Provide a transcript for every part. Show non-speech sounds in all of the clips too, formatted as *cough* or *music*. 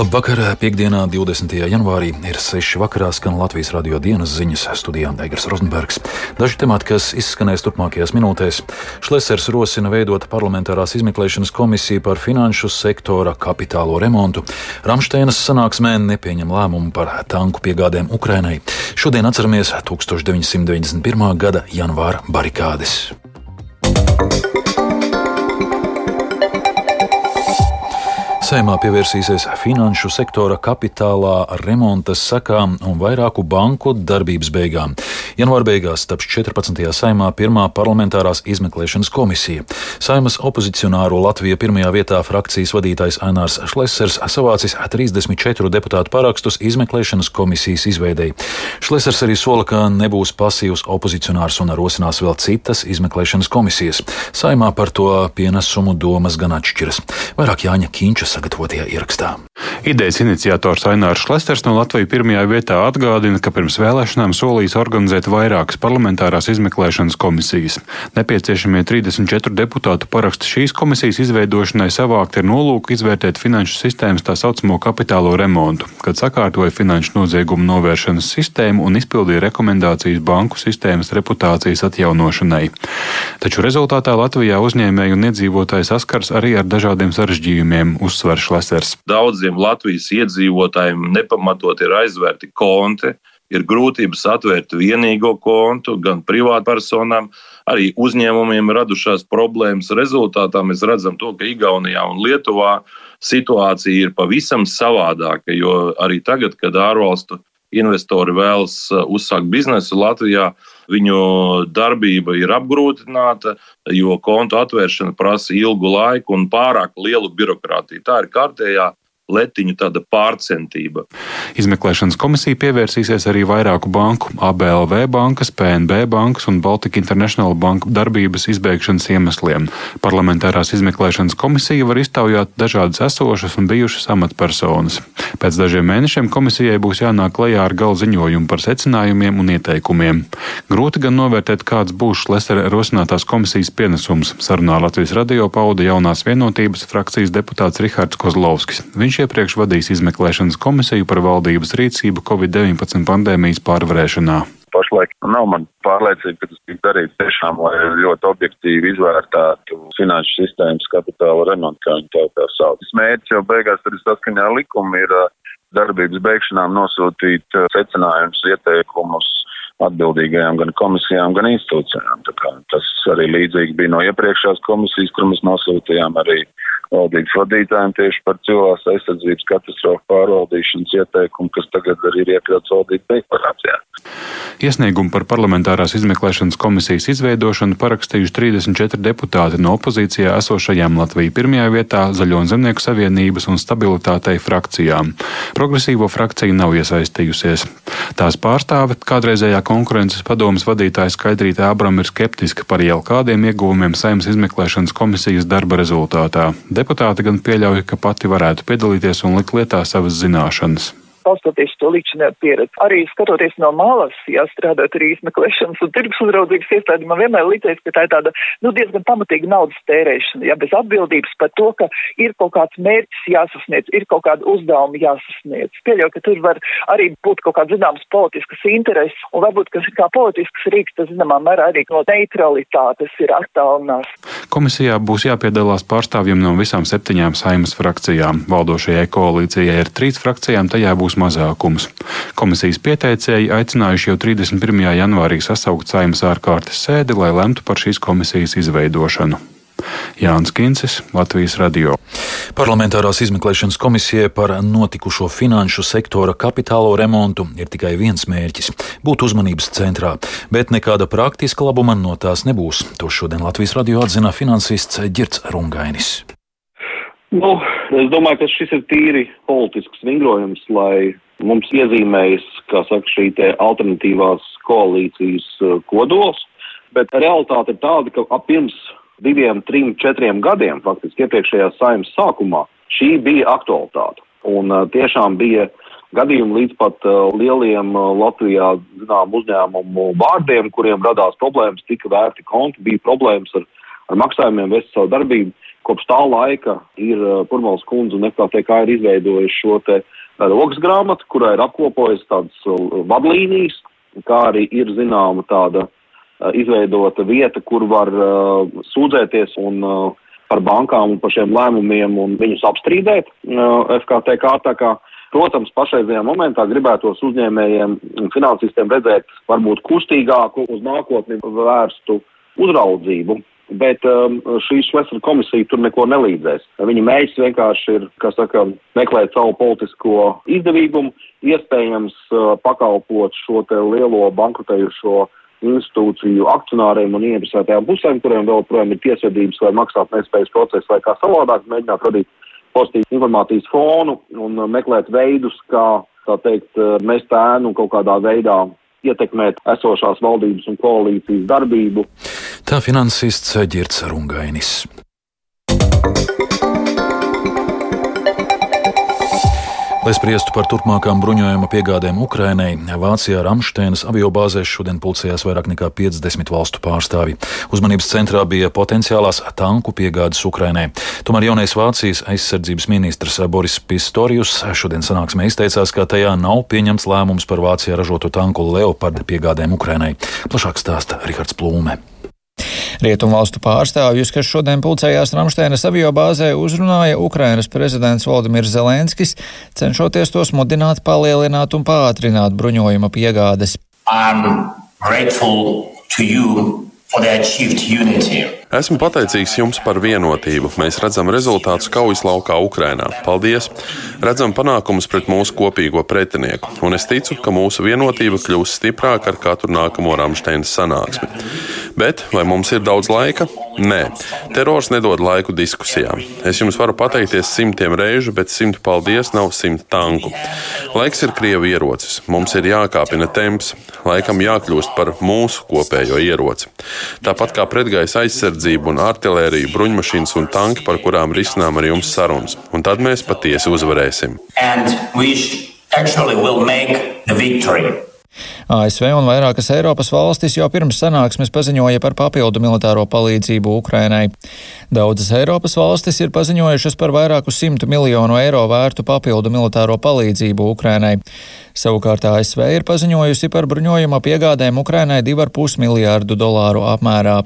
Labvakar, piekdienā, 20. janvārī ir 6. vakarā skan Latvijas radio dienas ziņas studijā Eigars Rozenbergs. Daži temati, kas izskanēs turpmākajās minūtēs. Šlesers rosina veidot parlamentārās izmeklēšanas komisiju par finanšu sektora kapitālo remontu. Ramšteinas sanāksmē nepieņem lēmumu par tanku piegādēm Ukrainai. Šodien atceramies 1991. gada janvāra barikādes. Saimā pievērsīsies finanšu sektora kapitālā remonta sekām un vairāku banku darbības beigām. Janvāra beigās taps 14. saimā pirmā parlamentārās izmeklēšanas komisija. Saimas opozicionāro Latviju pirmajā vietā frakcijas vadītājs Ainārs Šlesers savācis 34 deputātu parakstus izmeklēšanas komisijas izveidēji. Šlesers arī sola, ka nebūs pasīvs opozicionārs un rosinās vēl citas izmeklēšanas komisijas. Saimā par to pienesumu domas gan atšķiras. Vairāk Jāņa Kīņša sagatavotajā ierakstā. Idejas iniciators Ainārs Šlesters no Latvijas pirmajā vietā atgādina, ka pirms vēlēšanām solījis organizēt vairākas parlamentārās izmeklēšanas komisijas. Nepieciešamie 34 deputātu paraksti šīs komisijas izveidošanai savākt ir nolūku izvērtēt finanšu sistēmas tā saucamo kapitālo remontu, kad sakārtoja finanšu noziegumu novēršanas sistēmu un izpildīja rekomendācijas banku sistēmas reputācijas atjaunošanai. Taču rezultātā Latvijā uzņēmēji un iedzīvotāji saskars arī ar dažādiem sarežģījumiem, uzsver Šlesters. Daudziem Latvijas iedzīvotājiem nepamatot ir aizvērti konti, ir grūtības atvērt vienīgo kontu gan privātpersonām, arī uzņēmumiem radušās problēmas. Rezultātā mēs redzam to, ka Igaunijā un Lietuvā situācija ir pavisam savādāka, jo arī tagad, kad ārvalstu investori vēlas uzsākt biznesu Latvijā, viņu darbība ir apgrūtināta, jo kontu atvēršana prasa ilgu laiku un pārāk lielu birokrātiju. Tā ir kārtējā letiņu tāda pārcentība. Izmeklēšanas komisija pievērsīsies arī vairāku banku, ABLV bankas, PNB bankas un Baltika International banku darbības izbeigšanas iemesliem. Parlamentārās izmeklēšanas komisija var iztaujāt dažādas esošas un bijušas amatpersonas. Pēc dažiem mēnešiem komisijai būs jānāk klajā ar gala ziņojumu par secinājumiem un ieteikumiem. Grūti gan novērtēt, kāds būs Šlesera rosinātās komisijas pienesums. Sarunā Latvijas radio pauda jaunās vienotības frakcijas deputāts Rihards Kozlovskis. Viņš iepriekš vadījis izmeklēšanas komisiju par valdības rīcību Covid-19 pandēmijas pārvarēšanā. Pašlaik nav man pārliecība, ka tas tiek darīts tiešām, lai ļoti objektīvi izvērtētu finanšu sistēmas kapitāla remontu, kā viņi tā sauc. Mērķis jau beigās arī saskaņā ar likumu ir darbības beigšanām nosūtīt secinājumus, ieteikumus atbildīgajām gan komisijām, gan institūcijām. Tas arī līdzīgi bija no iepriekšējās komisijas, kur mēs nosūtījām arī valdības vadītājiem tieši par cilvēks aizsardzības katastrofu pārvaldīšanas ieteikumu, kas tagad arī ir iekļauts valdības deklarācijā. Iesniegumu par parlamentārās izmeklēšanas komisijas izveidošanu parakstījuši 34 deputāti no opozīcijā esošajām Latvijas pirmajā vietā Zaļo un Zemnieku savienības un stabilitātei frakcijām. Progresīvo frakcija nav iesaistījusies. Tās pārstāve, kādreizējā konkurences padomas vadītāja Skaidrīta Abram ir skeptiska par jau kādiem ieguvumiem saimnes izmeklēšanas komisijas darba rezultātā. Deputāti gan pieļauj, ka pati varētu piedalīties un likt lietā savas zināšanas balstoties to līdzinēju pieredzi. Arī skatoties no malas, ja strādājot arī izmeklēšanas un tirgus uzraudzības iestādi, man vienmēr likās, ka tā ir tāda, nu, diezgan pamatīga naudas tērēšana, ja bez atbildības par to, ka ir kaut kāds mērķis jāsasniedz, ir kaut kāda uzdevuma jāsasniedz. Pieļauju, ka tur var arī būt kaut kāds zināms politiskas intereses, un varbūt, kas ir kā politisks rīks, tas zināmā mērā arī no neutralitātes ir attālinās. Komisijā būs jāpiedalās pārstāvjiem no visām septiņām saimas frakcijām. Valdošajai koalīcijai ir trīs frakcijām, tajā būs mazākums. Komisijas pieteicēji aicinājuši jau 31. janvārī sasaukt saimas ārkārtas sēdi, lai lemtu par šīs komisijas izveidošanu. Jānis Kincis, Latvijas radio. Parlamentārās izmeklēšanas komisijai par notikušo finanšu sektora kapitālo remontu ir tikai viens mērķis - būt uzmanības centrā, bet nekāda praktiska labuma no tās nebūs. To šodien Latvijas radio atzina finansists Girts Rungainis. Nu, es domāju, ka šis ir tīri politisks vingrojums, lai mums iezīmējas, kā saka, šī alternatīvās koalīcijas uh, kodols, bet realitāte ir tāda, ka ap pirms diviem, trim, četriem gadiem, faktiski iepriekšējā saimnes sākumā, šī bija aktualitāte. Un uh, tiešām bija gadījumi līdz pat uh, lieliem Latvijā zinām uzņēmumu vārdiem, kuriem radās problēmas, tika vērti konti, bija problēmas ar, ar maksājumiem, vest savu darbību. Kopš tā laika ir Purmals kundze un FKTK ir izveidojuši šo te rokas grāmatu, kurā ir apkopojis tādas vadlīnijas, kā arī ir zināma tāda izveidota vieta, kur var sūdzēties un par bankām un par šiem lēmumiem un viņus apstrīdēt FKTK. Tā kā, protams, pašreizajā momentā gribētos uzņēmējiem un finansistiem redzēt varbūt kustīgāku uz nākotni vērstu uzraudzību. Bet um, šī Šveicaras komisija tur neko nelīdzēs. Viņa mērķis vienkārši ir, kā saka, meklēt savu politisko izdevīgumu, iespējams uh, pakalpot šo te lielo bankrotējušo institūciju akcionāriem un ieinteresētajām pusēm, kuriem vēl projām ir tiesvedības vai maksāt nespējas process vai kā savādāk mēģināt radīt pozitīvu informācijas fonu un meklēt veidus, kā, tā teikt, mest ēnu kaut kādā veidā ietekmēt esošās valdības un koalīcijas darbību. Tā finansists Girts Rungainis. Lai spriestu par turpmākām bruņojuma piegādēm Ukrainai, Vācijā Ramšteinas aviobāzēs šodien pulcējās vairāk nekā 50 valstu pārstāvji. Uzmanības centrā bija potenciālās tanku piegādes Ukrainai. Tomēr jaunais Vācijas aizsardzības ministrs Boris Pistorius šodien sanāksmē izteicās, ka tajā nav pieņemts lēmums par Vācijā ražotu tanku Leopard piegādēm Ukrainai. Plašāk stāsta Rihards Plūme. Rietumvalstu pārstāvjus, kas šodien pulcējās Ramšteinas avio bāzē, uzrunāja Ukrainas prezidents Valdimirs Zelenskis, cenšoties tos mudināt palielināt un pātrināt bruņojuma piegādes. I'm grateful to you for the achieved unity. Esmu pateicīgs jums par vienotību. Mēs redzam rezultātus kaujas laukā Ukrainā. Paldies! Redzam panākumus pret mūsu kopīgo pretinieku, un es ticu, ka mūsu vienotība kļūs stiprāka ar katru nākamo Rāmsteinas sanāksmi. Bet vai mums ir daudz laika? Nē, terors nedod laiku diskusijām. Es jums varu pateikties simtiem reižu, bet simtu paldies nav simt tanku. Laiks ir krievu ierocis. Mums ir jākāpina temps, laikam jākļūst par mūsu kopējo ieroci. Tāpat kā pretgaisa aizsardzība un artilērija, bruņmašīnas un tanki, par kurām risinām ar jums sarunas. Un tad mēs patiesi uzvarēsim. ASV un vairākas Eiropas valstis jau pirms sanāksmes paziņoja par papildu militāro palīdzību Ukrainai. Daudzas Eiropas valstis ir paziņojušas par vairāku simtu miljonu eiro vērtu papildu militāro palīdzību Ukrainai. Savukārt ASV ir paziņojusi par bruņojuma piegādēm Ukrainai 2,5 miljārdu dolāru apmērā.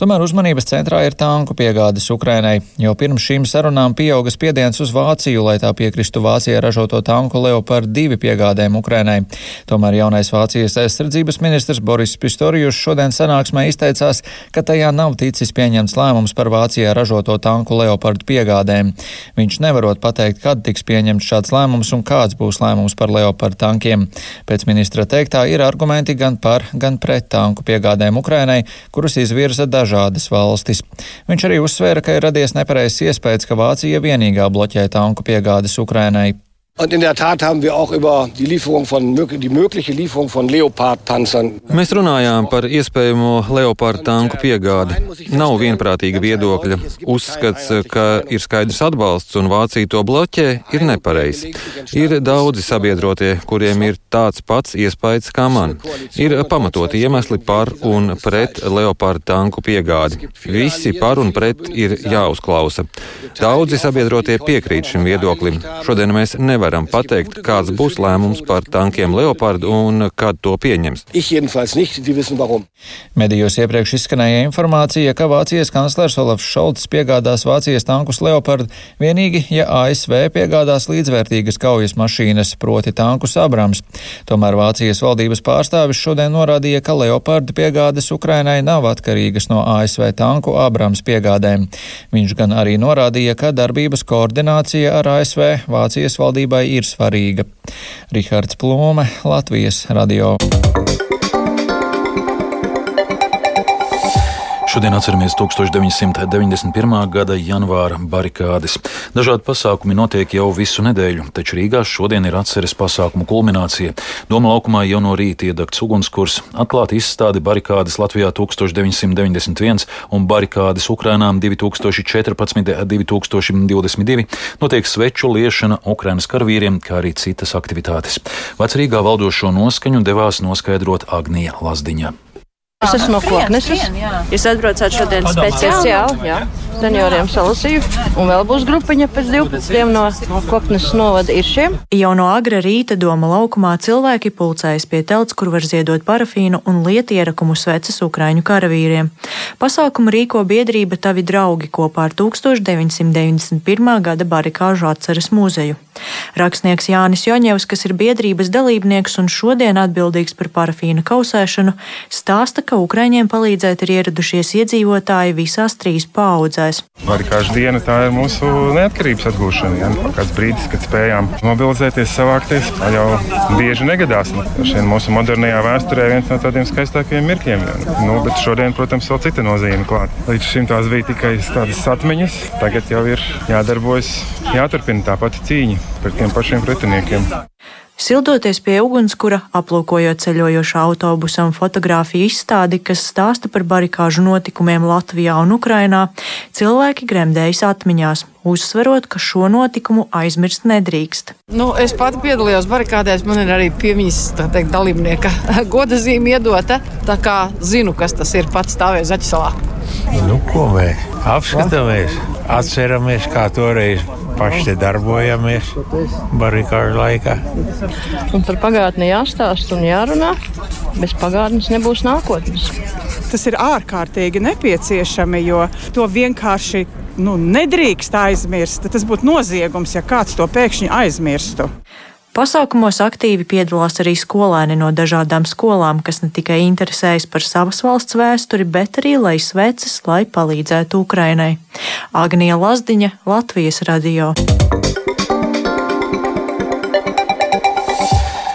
Tomēr uzmanības centrā ir tanku piegādes Ukrainai. Jau pirms šīm sarunām pieauga spiediens uz Vāciju, lai tā piekristu Vācijā ražoto tanku Leopard 2 piegādēm Ukrainai. Tomēr jaunais Vācijas aizsardzības ministrs Boris Pistorijus šodien sanāksmē izteicās, ka tajā nav ticis pieņemts lēmums par Vācijā ražoto tanku Leopard piegādēm. Viņš nevarot pateikt, kad tiks pieņemts šāds lēmums un kāds būs lēmums par Leopard par tankiem. Pēc ministra teiktā ir argumenti gan par, gan pret tanku piegādēm Ukrainai, kurus izvirza dažādas valstis. Viņš arī uzsvēra, ka ir radies nepareizs iespējas, ka Vācija vienīgā bloķē tanku piegādes Ukrainai. Und in der Tat haben wir auch über die Lieferung von die mögliche Lieferung von Leopard-Panzern. Mēs runājām par iespējamo Leopard tanku piegādi. Nav vienprātīga viedokļa. Uzskats, ka ir skaidrs atbalsts un Vācija to bloķē, ir nepareizs. Ir daudzi sabiedrotie, kuriem ir tāds pats iespējas kā man. Ir pamatoti iemesli par un pret Leopard tanku piegādi. Visi par un pret ir jāuzklausa. Daudzi sabiedrotie piekrīt šim viedoklim. Šodien mēs nevaram nevaram pateikt, kāds būs lēmums par tankiem Leopard un kad to pieņems. Medijos iepriekš izskanēja informācija, ka Vācijas kanclers Olafs Šolts piegādās Vācijas tankus Leopard vienīgi, ja ASV piegādās līdzvērtīgas kaujas mašīnas, proti tankus Abrams. Tomēr Vācijas valdības pārstāvis šodien norādīja, ka Leopard piegādes Ukrainai nav atkarīgas no ASV tanku Abrams piegādēm. Viņš gan arī norādīja, ka darbības koordinācija ar ASV Vācijas valdībai drošībai ir svarīga. Rihards Plūme, Latvijas radio. Šodien atceramies 1991. gada janvāra barikādes. Dažādi pasākumi notiek jau visu nedēļu, taču Rīgā šodien ir atceres pasākumu kulminācija. Doma laukumā jau no rīta iedegts ugunskurs, atklāta izstāde barikādes Latvijā 1991 un barikādes Ukrainām 2014-2022. Notiek sveču liešana Ukrainas karavīriem, kā arī citas aktivitātes. Vecrīgā valdošo noskaņu devās noskaidrot Agnija Lazdiņa. Es esmu no Kokneses. Jūs atbraucāt šodien speciāli? Jā. Senioriem salasīju, un vēl būs grupiņa pēc 12 no Koknes novada ir šiem. Jau no agra rīta doma laukumā cilvēki pulcējas pie telts, kur var ziedot parafīnu un lietierakumu sveces Ukraiņu karavīriem. Pasākumu rīko biedrība Tavi draugi kopā ar 1991. gada barikāžu atceres muzeju. Rakstnieks Jānis Joņevs, kas ir biedrības dalībnieks un šodien atbildīgs par parafīna kausēšanu, stāsta, ka Ukraiņiem palīdzēt ir ieradušies iedzīvotāji visās trīs paudzēs. Barikāžu diena tā ir mūsu neatkarības atgūšana. Ja? Kāds brīdis, kad spējām mobilizēties, savākties, tā jau bieži negadās. Šodien mūsu modernajā vēsturē viens no tādiem skaistākajiem mirkļiem. Ja? Nu, bet šodien, protams, vēl cita nozīme klāt. Līdz šim tās bija tikai tādas atmiņas, tagad jau ir jādarbojas, jāturpina tā pati cīņa pret tiem pašiem pretiniekiem. Sildoties pie ugunskura, aplūkojot ceļojošā autobusa un fotografiju izstādi, kas stāsta par barikāžu notikumiem Latvijā un Ukrainā, cilvēki gremdējas atmiņās, uzsverot, ka šo notikumu aizmirst nedrīkst. Nu, es pati piedalījos barikādēs, man ir arī piemiņas teikt, dalībnieka *laughs* goda zīme iedota. Tā kā zinu, kas tas ir pats stāvēs Zaķisalā. Nu, ko mēs apskatāmies, atceramies, kā toreiz paši te darbojamies barikāžu laikā. Un par pagātni jāstāsta un jārunā. Bez pagātnes nebūs nākotnes. Tas ir ārkārtīgi nepieciešami, jo to vienkārši nu, nedrīkst aizmirst. Tas būtu noziegums, ja kāds to pēkšņi aizmirstu. Pasākumos aktīvi piedalās arī skolēni no dažādām skolām, kas ne tikai interesējas par savas valsts vēsturi, bet arī lai sveces, lai palīdzētu Ukrainai. Agnija Lazdiņa, Latvijas radio.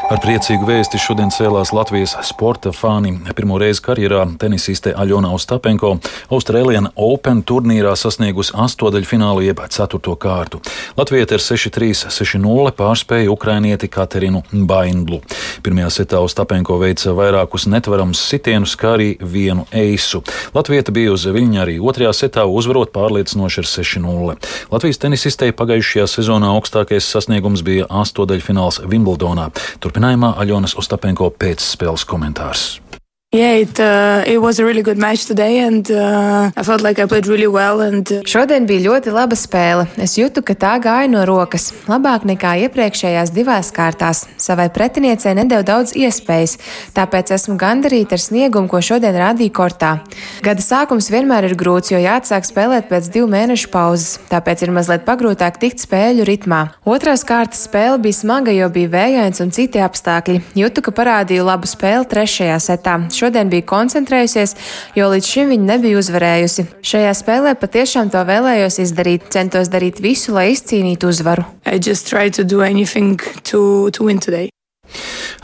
Ar priecīgu vēsti šodien cēlās Latvijas sporta fani. Pirmo reizi karjerā tenisiste Aļona Ostapenko Austrālijas Open turnīrā sasniegusi astotdaļfinālu jeb ceturto kārtu. Latvija ar 6-3, 6-0 pārspēja ukrainieti Katerinu Baindlu. Pirmajā setā Ostapenko veica vairākus netvaramus sitienus, kā arī vienu eisu. Latvija bija uz viņa arī otrajā setā uzvarot pārliecinoši ar 6-0. Latvijas tenisistei pagājušajā sezonā augstākais sasniegums bija astotdaļfināls Wimbledonā. Turpin Turpinājumā Aļonas Ostapenko pēcspēles komentārs. Šodien bija ļoti laba spēle. Es jūtu, ka tā gāja no rokas. Labāk nekā iepriekšējās divās kārtās. Savai pretiniecei nedēļu daudz iespējas, tāpēc esmu gandarīta ar sniegumu, ko šodien rādīja kortā. Gada sākums vienmēr ir grūts, jo jāatsāk spēlēt pēc divu mēnešu pauzes, tāpēc ir mazliet pagrūtāk tikt spēļu ritmā. Otrās kārtas spēle bija smaga, jo bija vējains un citi apstākļi. Jūtu, ka parādīju labu spēli trešajā setā šodien bija koncentrējusies, jo līdz šim viņa nebija uzvarējusi. Šajā spēlē patiešām to vēlējos izdarīt, centos darīt visu, lai izcīnītu uzvaru. To, to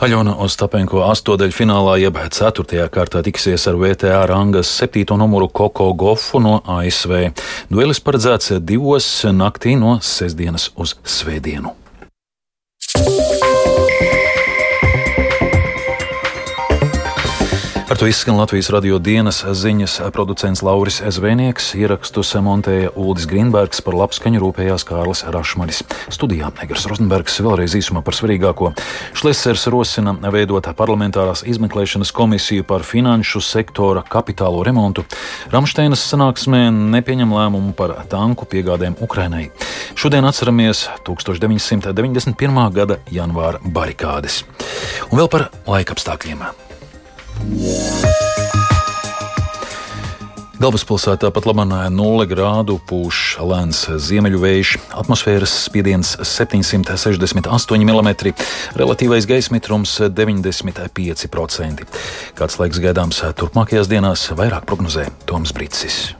Aļona Ostapenko astotdaļfinālā jeb ceturtajā kārtā tiksies ar VTA rangas septīto numuru Koko Gofu no ASV. Duelis paredzēts divos naktī no sestdienas uz svētdienu. Ar to izskan Latvijas radio dienas ziņas producents Lauris Zvēnieks, ierakstus montēja Uldis Grīnbergs, par labskaņu rūpējās Kārlis Rašmanis. Studijā Negras Rozenbergs vēlreiz īsumā par svarīgāko. Šlesers rosina veidot parlamentārās izmeklēšanas komisiju par finanšu sektora kapitālo remontu. Ramšteinas sanāksmē nepieņem lēmumu par tanku piegādēm Ukrainai. Šodien atceramies 1991. gada janvāra barikādes. Un vēl par laikapstākļiem. Galvaspilsētā pat Labanā 0 grādu pūš lēns ziemeļu vējš, atmosfēras spiediens 768 mm, relatīvais gaisa mitrums 95%. Kāds laiks gaidāms turpmākajās dienās, vairāk prognozē Toms Brīsis.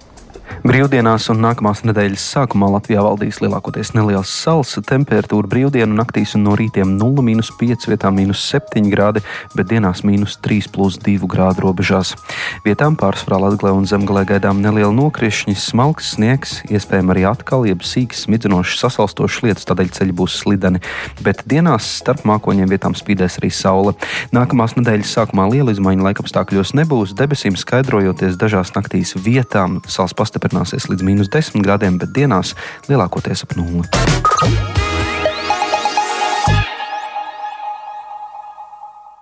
Brīvdienās un nākamās nedēļas sākumā Latvijā valdīs lielākoties neliels sals. Temperatūra brīvdienu naktīs un no rītiem 0,5 vietām - 7 grādi, bet dienās - 3,2 grādu robežās. Vietām pārsvarā Latvijā un Zemgalē gaidām neliela nokrišņa, smalks sniegs, iespējams arī atkal jeb sīks, smidzinošs, sasalstošs lietus, tādēļ ceļi būs slideni. Bet dienās starp mākoņiem vietām spīdēs arī saule. Nākamās nedēļas sākumā liela izmaiņa laikapstākļos nebūs, debesīm skaidrojoties dažās naktīs vietām sals pastiprinās pastiprinās līdz mīnus 10 grādiem, bet dienās lielākoties ap nulli.